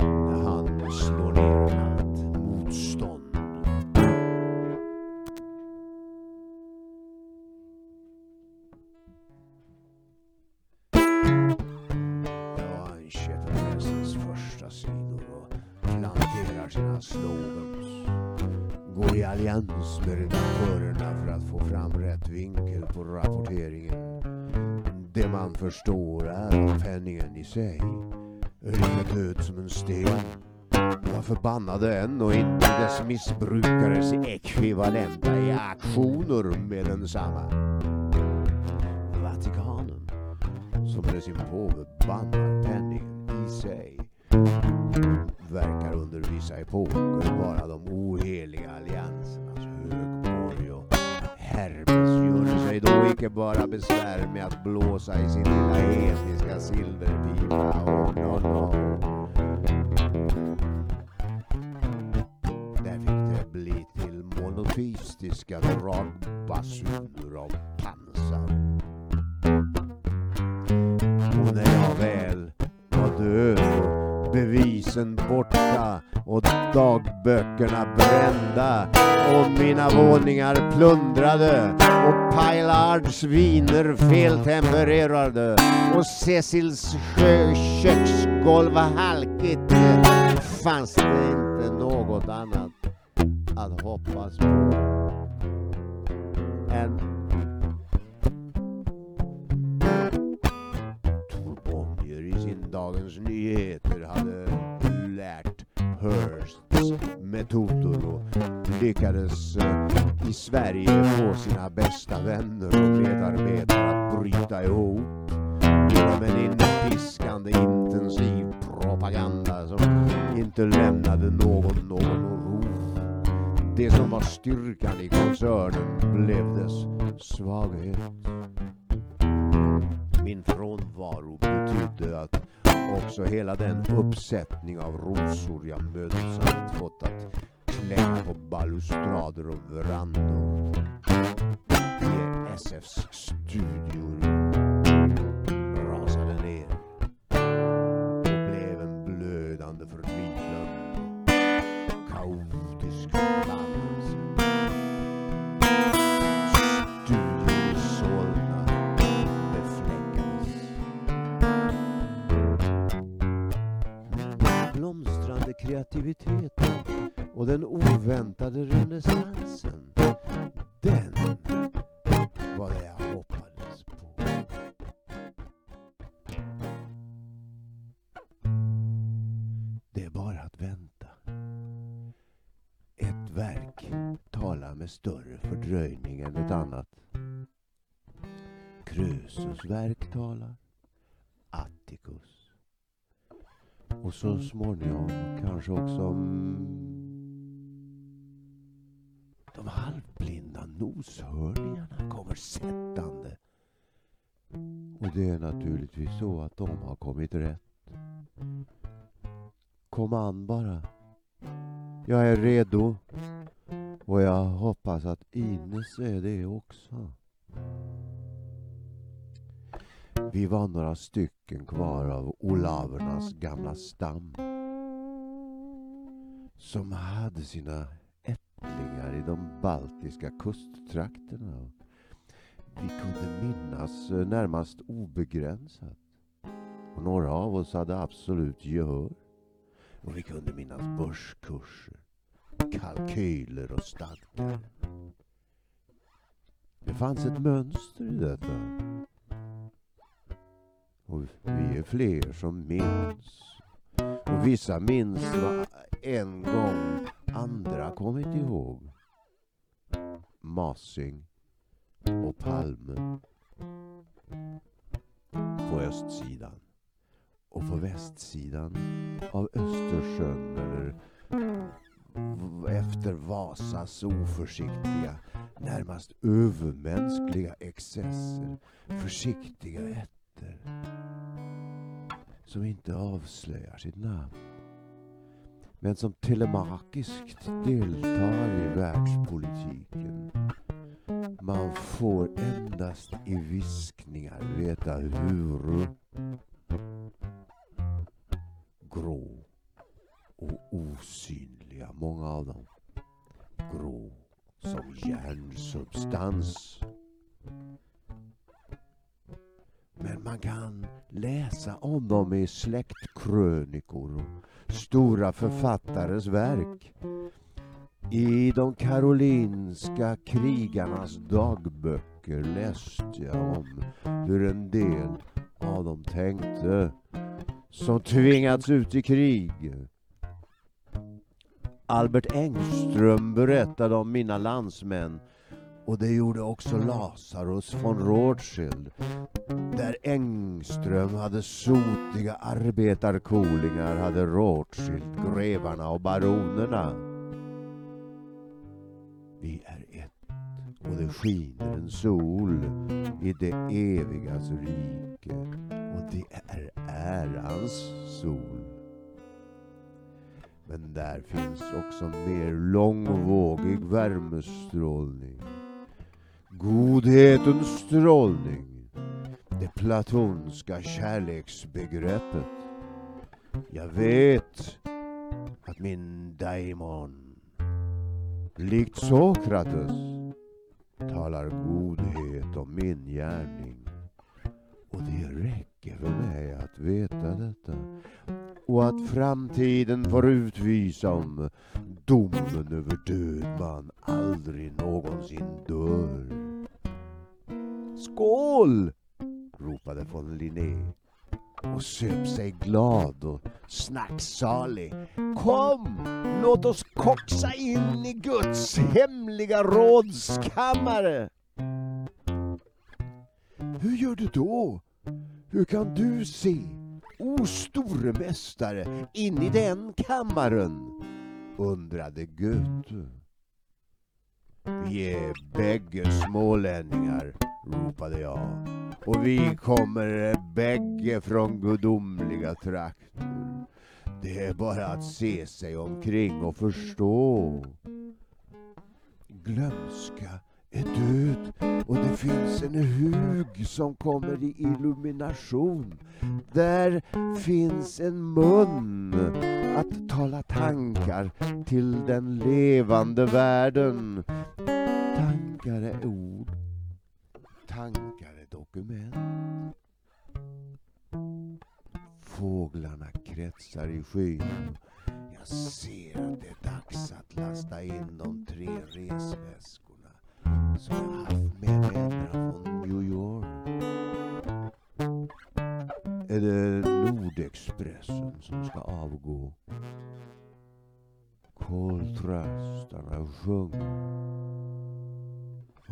när han slår allians med redaktörerna för att få fram rätt vinkel på rapporteringen. Det man förstår är att penningen i sig rinner död som en sten. Var förbannade än och inte dess missbrukares ekvivalenta i aktioner med densamma. Vatikanen, som med sin påve bannar penningen i sig, verkar under vissa epoker vara de oheliga alliansernas högborg och Hermes gör sig då icke bara besvär med att blåsa i sin lilla etniska silverpipa. och no, no. Där fick det bli till monofysiska dragbasuner av pansar. Och när jag väl var död husen borta och dagböckerna brända och mina våningar plundrade och Pailards viner feltempererade och Cecils köksgolv var halkigt. Fanns det inte något annat att hoppas på än lyckades eh, i Sverige få sina bästa vänner och medarbetare att bryta ihop genom en inpiskande intensiv propaganda som inte lämnade någon någon ro. Det som var styrkan i koncernen blev dess svaghet. Min frånvaro betydde att också hela den uppsättning av rosor jag mödosamt fått att klänga på balustrader och verk talar. Atticus. Och så småningom kanske också mm, de halvblinda noshörningarna kommer sättande. Och det är naturligtvis så att de har kommit rätt. Kom an bara. Jag är redo. Och jag hoppas att Ines är det också. Vi var några stycken kvar av olavernas gamla stam. Som hade sina ättlingar i de baltiska kusttrakterna. Vi kunde minnas eh, närmast obegränsat. Och några av oss hade absolut gehör. Och vi kunde minnas börskurser, kalkyler och stadgar. Det fanns ett mönster i detta. Och vi är fler som minns. Och vissa minns vad en gång andra kommit ihåg. Masing och Palme på östsidan och på västsidan av Östersjön eller efter Vasas oförsiktiga, närmast övermänskliga excesser. Försiktiga heter. som inte avslöjar sitt namn men som telemakiskt deltar i världspolitiken. Man får endast i viskningar veta hur grå och osynliga, många av dem. Grå som järnsubstans. Men man kan läsa om dem i släktkrönikor och stora författares verk. I de karolinska krigarnas dagböcker läste jag om hur en del av dem tänkte som tvingats ut i krig. Albert Engström berättade om mina landsmän och det gjorde också Lazarus von Rothschild. Där Engström hade sotiga arbetarkolingar hade Rothschild grevarna och baronerna. Vi är ett och det skiner en sol i det evigas rike och det är ärans sol. Men där finns också mer långvågig värmestrålning. Godhetens strålning. Det platonska kärleksbegreppet. Jag vet att min daimon, likt Sokrates, talar godhet om min gärning. Och det räcker för mig att veta detta. Och att framtiden får utvisa om domen över död man aldrig någonsin dör. Skål! ropade von Linné. och söp sig glad och snacksalig. Kom, låt oss koxa in i Guds hemliga rådskammare. Hur gör du då? Hur kan du se, o store mästare, in i den kammaren? undrade Goethe. Vi är bägge smålänningar, ropade jag. Och vi kommer bägge från gudomliga trakter. Det är bara att se sig omkring och förstå. Glömska är död och det finns en hug som kommer i illumination. Där finns en mun att tala tankar till den levande världen. Tankar är ord, tankar är dokument. Fåglarna kretsar i skyn. Jag ser att det är dags att lasta in de tre resväskorna som jag haft med mig ända från New York. Är det Nordexpressen som ska avgå? Koltrastarna sjunger.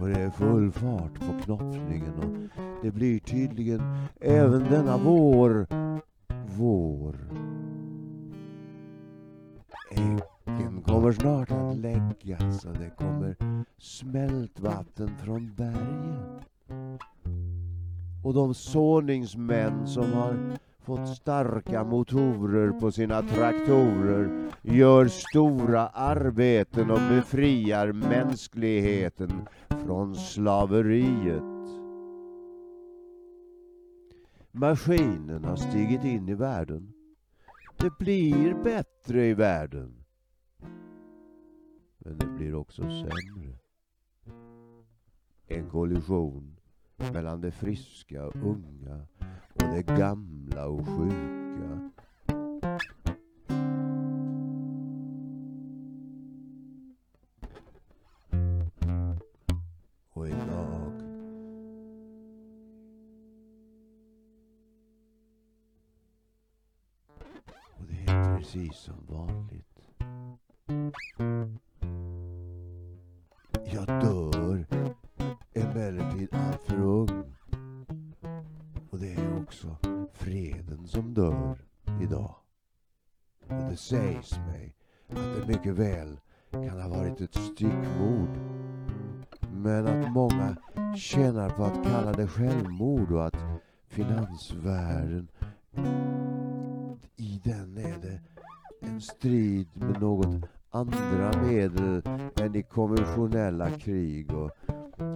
Och det är full fart på knoppningen och det blir tydligen även denna vår vår. Äggen kommer snart att läggas och det kommer smältvatten från bergen. Och de såningsmän som har fått starka motorer på sina traktorer gör stora arbeten och befriar mänskligheten från slaveriet. Maskinen har stigit in i världen. Det blir bättre i världen. Men det blir också sämre. En kollision mellan det friska och unga både det gamla och sjuka. Och idag och det är precis som vanligt. Väl kan ha varit ett styckmord. Men att många tjänar på att kalla det självmord och att finansvärlden i den är det en strid med något andra medel än i konventionella krig och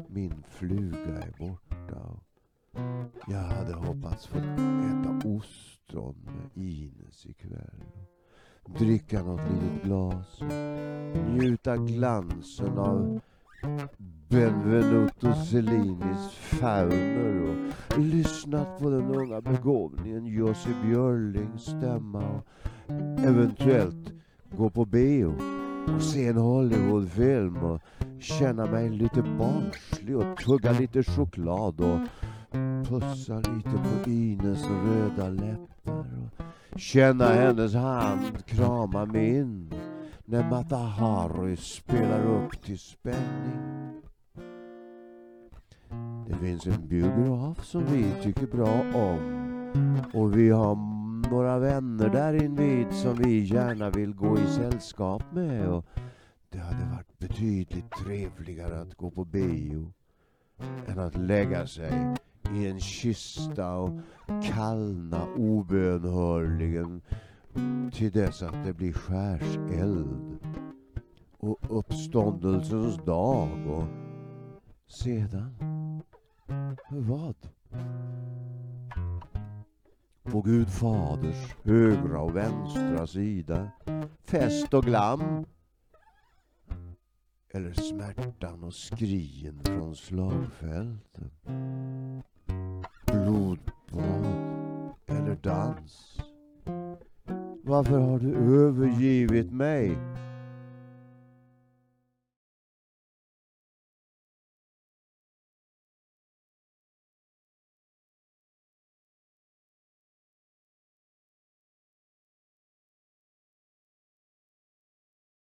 min fluga är borta. Jag hade hoppats få äta ostron med Ines ikväll. Dricka något litet glas. Njuta glansen av Benvenuto Cellinis fauner och lyssnat på den unga begåvningen Jussi Björlings stämma och eventuellt gå på bio och se en Hollywoodfilm och känna mig lite barnslig och tugga lite choklad och pussa lite på Ines röda läppar och känna hennes hand krama min när Mata Harry spelar upp till spänning. Det finns en biograf som vi tycker bra om och vi har några vänner där invid som vi gärna vill gå i sällskap med och det hade varit betydligt trevligare att gå på bio än att lägga sig i en kista och kallna obönhörligen till dess att det blir skärseld och uppståndelsens dag och sedan vad? På Gud faders högra och vänstra sida fest och glam eller smärtan och skrien från slagfälten. Blodbad eller dans. Varför har du övergivit mig?